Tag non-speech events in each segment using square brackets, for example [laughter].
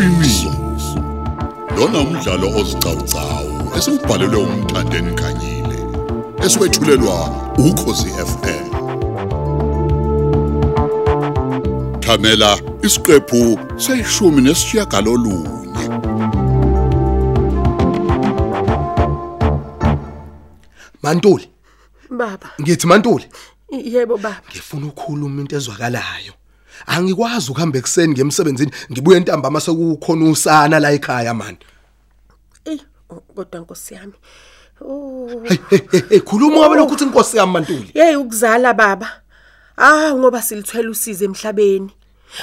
iqiniso. Lona umdlalo ozicawucawu esibhalelwe umthandeni khanyile eswetshulelwa ukhosi FM Thamela isiqephu seshumi nesishiyagalolunye. Mantuli, Baba, ngithi Mantuli, yebo baba. ngifuna ukukhuluma into ezwakalayo. Angikwazi ukuhamba ekseni ngemsebenzini ngibuye entambama sekukhona usana la ekhaya man. Eh, kodwa Nkosi yami. Oh, Hey hey hey, hey khuluma ngabe lokho uthi inkosi yami Mantuli. hey ukuzala baba. Ah, ngoba silithwele usize emhlabeni.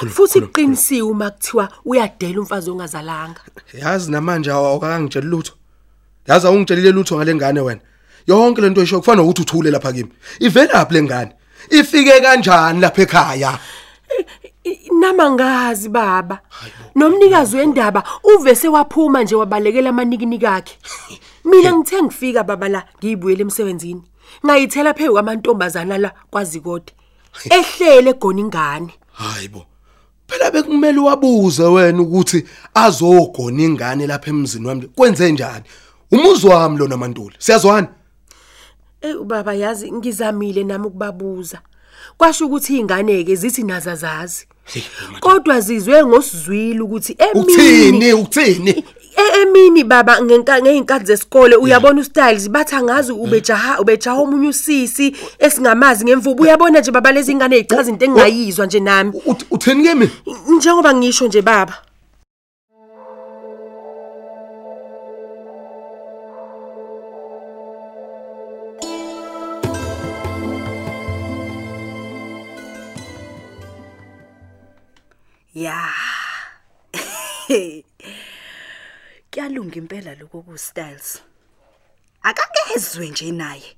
Futhi iqinisiwe uma kuthiwa uyadela umfazi ongazalanga. Yazi namanje awakangitshela lutho. Yazi awungitshelile lutho ngale ngane wena. Yonke lento esho kufana ukuthi uthule lapha kimi. Ivelaphi lengane? Ifike kanjani lapha ekhaya? Nama ngazi baba. Nomnikazi wendaba uvese waphuma nje wabalekela amanikiniki akhe. [laughs] Mina ngithe ngifika baba la ngiyibuyele emsebenzini. Ngayithela phezu kwamantombazana la kwazi kodwa. Ehlele gona ingane. Hayibo. Phela bekumele wabuze wena ukuthi azogona ingane lapha emzini wami. Kwenze njani? Umuzi wami lona Mantuli. Siyazwana? Eh ubaba yazi ngizamile nami ukubabuza. Kwasho ukuthi ingane ke zithi nazazazi. Kodwa zizwe ngosizwile ukuthi Uthini? emini Uthini? e- emini baba ngenka ngeinkathi zesikole uyabona ustyles bathi angazi ubejaha ubejaha omunye usisi esingamazi ngemvubu uyabona nje baba lezi ingane ezichaza into engingayizwa nje nami Uthi- Uthini kimi? njengoba ngisho nje baba Kuyalunga impela lokho ku styles. Akakezwe nje naye.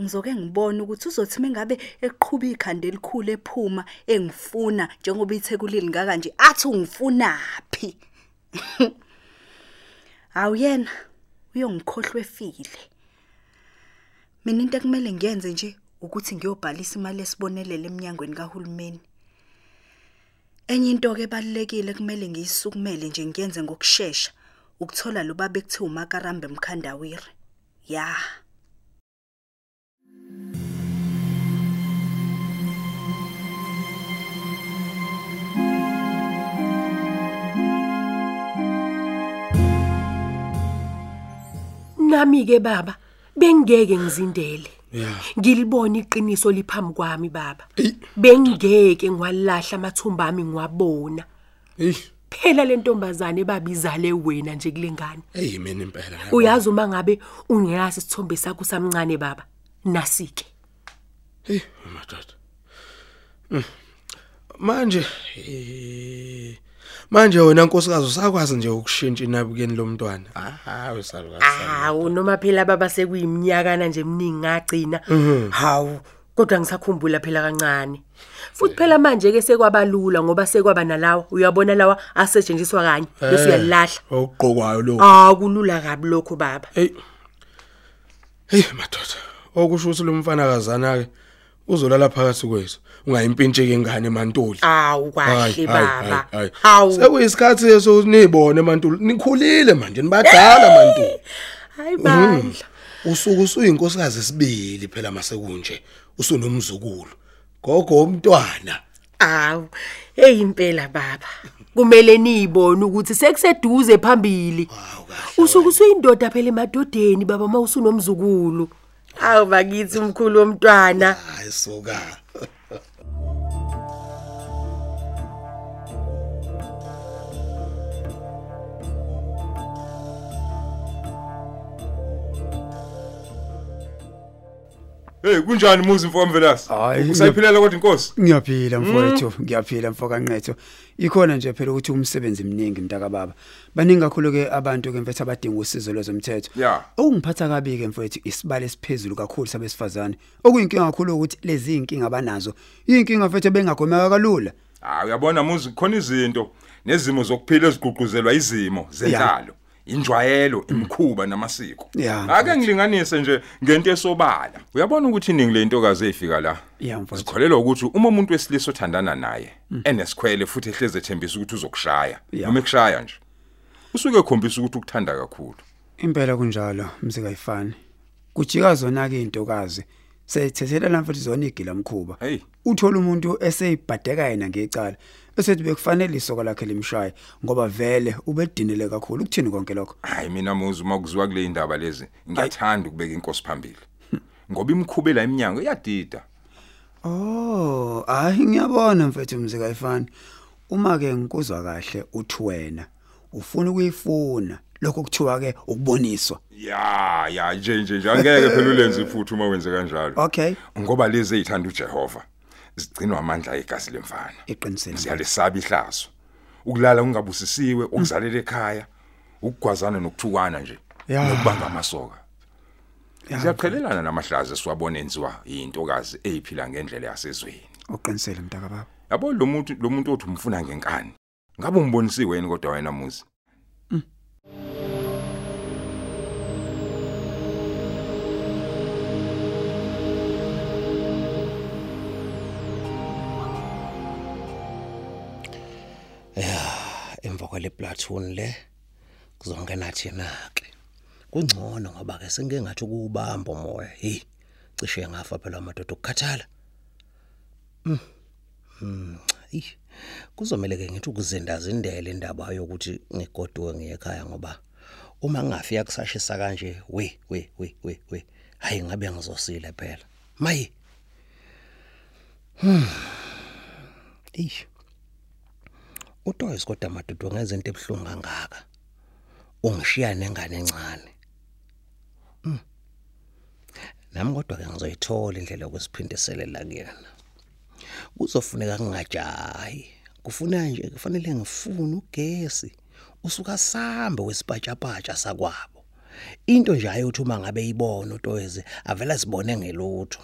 Ngizoke ngibone ukuthi uzothi mengabe eqhubha ikhanda elikhulu ephuma engifuna njengoba ithekulile ngaka nje athi ungifunaphi. Awuyena uyongikhohlwe efile. Mina into ekumele ngiyenze nje ukuthi ngiyobhalisa imali esibonelele eminyangweni kahulumeni. Enye into ke ebalekile kumele ngiyisukumele nje ngiyenze ngokusheshsha ukuthola lo babe kuthiwa uMakarambe Mkhandawire. Ya. nami ke baba bengeke ngizindele. Ngilibona iqiniso liphambi kwami baba. Bengeke ngwalahla amathumba ami ngiwabona. Hey, phela le ntombazane babizale wena nje kulengane. Hey mina impela. uyazi uma ngabe ungeyasi isithombe sakho samncane baba? Nasike. Hey, madoda. Mm. Manje eh manje wena nkosikazi usakwazi nje ukushintsha inabukeni lomntwana. Ah, wesalukazi. hawu noma phela baba sekuyiminyakana nje eminingi ngagcina hawu kodwa ngisakhumbula phela kancane futhi phela manje ke sekwabalula ngoba sekwaba nalawa uyabona lawa asetshenziswa kanye bese uyalahla Okuqokwayo lo. ah kulula kabi lokho baba Hey. Hey madoda. Okusho ukuthi lo mfana kazana ke uzolala phakathi kwethu. Ungayimpintsheke ingane emantuli. awu kahle baba hawu Sekuyisikhathi leso nibone emantuli. Nikhulile manje nibadala mantuli. hayi bandla Usuku usuyinkosikazi esibili phela masekunje. Usunomzukulu. Gogo womntwana. awu hey impela baba kumele niyibone ukuthi sekuseduze phambili usuku usuyindoda phela emadodeni baba mawusunomzukulu awu bakithi umkhulu womntwana Hayi soka. Hey kunjani muzi mfowamvelasi? Hayi, Usayiphilela kodwa inkosi? Ngiyaphila mfowethu, ngiyaphila mfokanqetho. Ikhona nje phela ukuthi umsebenzi mningi mntaka baba. Baningi kakhulu ke abantu ke mfethu abadinga usizo lwezomthetho. Ya. Okungiphatha kabi ke mfowethu isibalo esiphezulu kakhulu sabesifazane. Okuyinkinga kakhulu ukuthi lezi inkinga abanazo. Inkinga mfethu bengagomeka kalula. Ah uyabona muzi khona izinto nezimo zokuphila eziguquzelwa izimo zenhlalo. Injwayelo imkhuba namasiko. Ya, ake ngilinganise nje ngento esobala. Uyabona ukuthi iningi lentokazi ezifika la? Ya, mfowethu. sikholelwa ukuthi uma umuntu wesilisa othandana naye enesikhwele futhi ehleze ethembisa ukuthi uzokushaya Ya. noma ekushaya nje usuke ekhombisa ukuthi ukuthanda kakhulu. Impela kunjalo msika ifani kujika zona ke intokazi seyithethelana futhi zona igila mkhuba Hey. uthola umuntu eseyibhadeka yena ngecala. Esethi bekufanele isoko lakhe limshaye ngoba vele ubedinile kakhulu ukuthini konke lokho? Hayi mina muzi uma kuziwa kule indaba lezi ngiyathanda ukubeka inkosi phambili. Ngoba imkhubela eminyango iyadida. Oh, hayi ngiyabona mfethu mzika ifani. Uma ke ngikuzwa kahle uthi wena ufuna ukuyifuna lokho kuthiwa ke ukuboniswa. ya ya nje nje nje angeke phela ulenze iphuthu uma wenze kanjalo. Okay, ngoba lezi ezithanda uJehova. Zigcinwa amandla egazi lemfana. Iqinisile. siyalesaba ihlazo. Ukulala ungabusisiwe ukuzalela ekhaya ukugwazana nokuthukwana nje Ya. nokubamba amasoka. Ya, siyaqhelelana namahlazo esiwabona enziwa intokazi eyiphila ngendlela yasezweni. Uqinisile mntaka baba. yabo lo muntu lo muntu othi umfuna ngenkani? Ngabe umbonisiwe yini kodwa wena muzi? Emva kwale platoon le kuzongena thina ke kungcono ngoba ke sengeke ngathi ukubamba umoya. Hey cishe ngafa phela amadoda okukhathala mm mm ey kuzomela ke ngithi ukuzindaza indlela indaba yokuthi ngigoduke ngiye ekhaya ngoba uma ngingafika kusashisa kanje we we we we we hayi ngabe ngizosila phela. Mayi hmm ish uToys kodwa madudu ngenze into ebuhlungu kangaka? Ungishiya nengane encane. Mm. nami kodwa ke ngizoyithola indlela yokusiphindiselela kuyena. Kuzofuneka kungajahi kufuna nje kufanele ngifune ugesi. Usuka sambe wesipatshapatsha sakwabo. Into nje ayothi uma ngabe ibona uToys avela sibone ngelutho.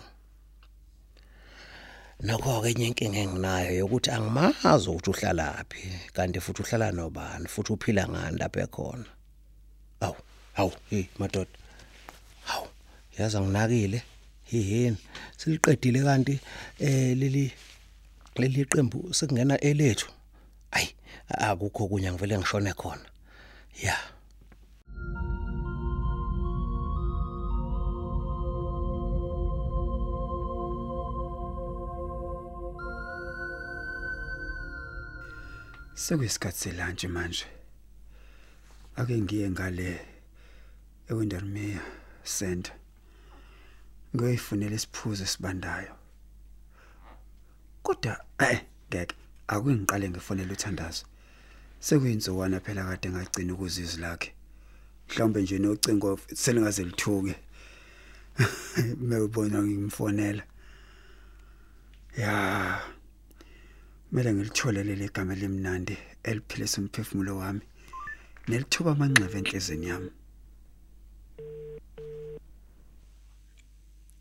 Nokho ke inkinga enginayo yokuthi angimazi ukuthi uhlalaphi kanti futhi uhlala nobani futhi uphila ngani lapha ekhona. Aw, aw, hey madoda. Haw, yazi anginakile. Yini? Siliqedile kanti eh leli leli qembu sekungena elethu. Ay, akukho kunye ngivele ngishone khona. Ya. Sekuyisikhathi selunch manje. Ake ngiye ngale eWindermere Center. Ngiyoyifunela isiphuzo esibandayo. Kodwa eh ngeke akungiqale ngifonele uthandazo. Sekuyinsuwana phela kade ngagcina ukuzizwa lakhe. Mhlawumbe nje nocingo selingaze lithuke. [laughs] Mewubona ngimfonela. Ya. Mele ngilithole leli gama lemnandi eliphilisa umphefumulo wami. Nelithuba amanxeba enhlizweni yami.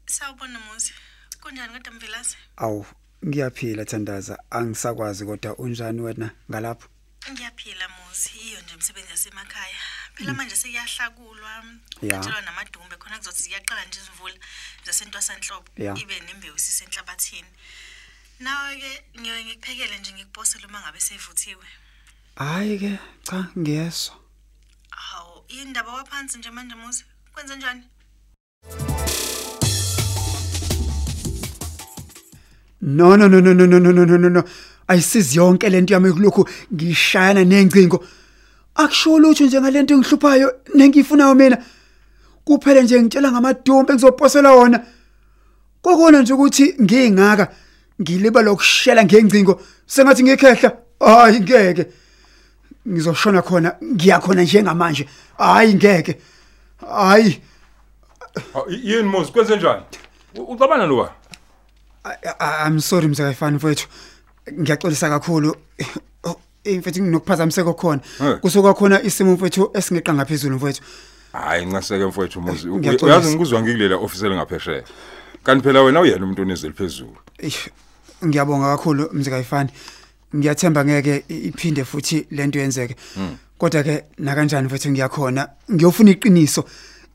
Sawubona muzi. Kunjani kodwa Mvilazi? Awu, ngiyaphila Thandaza, angisakwazi kodwa unjani wena ngalapho? Ngiyaphila muzi. Iyo nje umsebenzi yasemakhaya. Phela manje sekuyahlakulwa. Ya. Kutshelwa namadumbe khona kuzothi ziyaqala nje izimvula zasentwasanhlobo Ya. ibe nembewu sisenhlabathini. Nawe ke ngiyoye ngikuphekele nje ngikuposele uma ngabe sevuthiwe. Hayi ke, cha ngiyeswa. Hawu, indaba waphansi nje manje muzi. Kwenze njani? No no no no no no no no no no no. Ayisizi yonke lento yami kulokhu ngishayana nencingo. Akusho lutho nje ngalento engihluphayo nengiyifunayo mina. Kuphela nje ngitshela ngamadumbe engizoposela wona. Kokona nje ukuthi ngingaka ngiliba lokushela ngencingo sengathi ngikhehla. Hayi ngeke. Ngizoshona khona ngiyakhona njengamanje. Hayi ngeke. Hayi y- yini muzi kwenze njani ucabana I- I- I'm sorry msakayifani mfethu. Ngiyaxolisa kakhulu. Oh, Mfethu nginokuphazamiseka khona. Kusuka khona isimo mfethu esingeqa ngaphezulu mfethu. hayi ncaseke mfowethu muzi uyazi ngikuzwa ngikulela office lingaphesheya kanti phela wena uyena umuntu onezeli phezulu Eish, Ngiyabonga kakhulu msakayifani. Ngiyathemba ngeke i- iphinde futhi lento yenzeke. kodwa ke na kanjani mfethu ngiyakhona? Ngiyofuna iqiniso.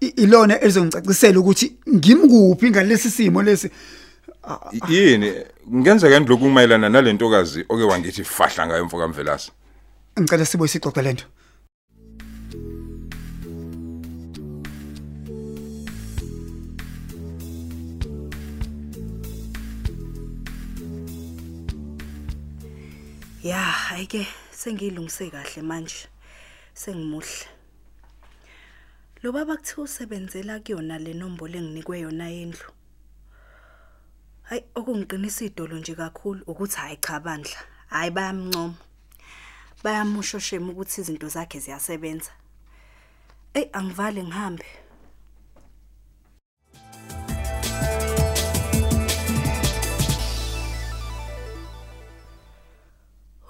I- ilona elizongicacisela ukuthi ngimkuphi ngalesi simo lesi? I- yini? Ngenzeka endloku kumayelana nalentokazi oke wangithi fahla ngayo mfoka Mvelasi ngicela sibo isixoxe lento Ya, ayike sengilungise kahle manje. Sengimuhle. Lo baba kuthiwa usebenzela kuyona le nombolo enginikwe yona yendlu. Hayi okungiqinisa idolo nje kakhulu ukuthi hayi cha bandla. Hayi bayamncoma. Bayamushoshema ukuthi izinto zakhe ziyasebenza. Ey angivale ngihambe.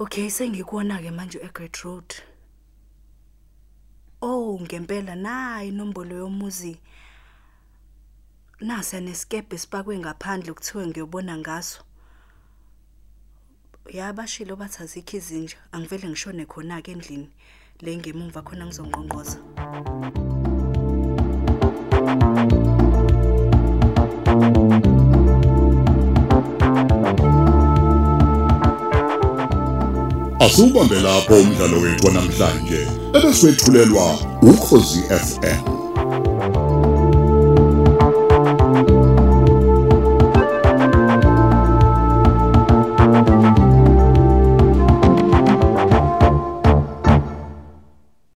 Okay sengikona ke manje eGreat Road. Oh ngempela nayi inombolo yomuzi. Nasa neskepe sipakwe ngaphandle kuthiwe ngiyobona ngaso. Yabashilo bathi azikho izinja angivele ngishone khona ke endlini le ngemumva khona ngizongqonqoza. Asubambe lapho umdlalo wethu namhlanje ebeswetshulelwa ukhozi FM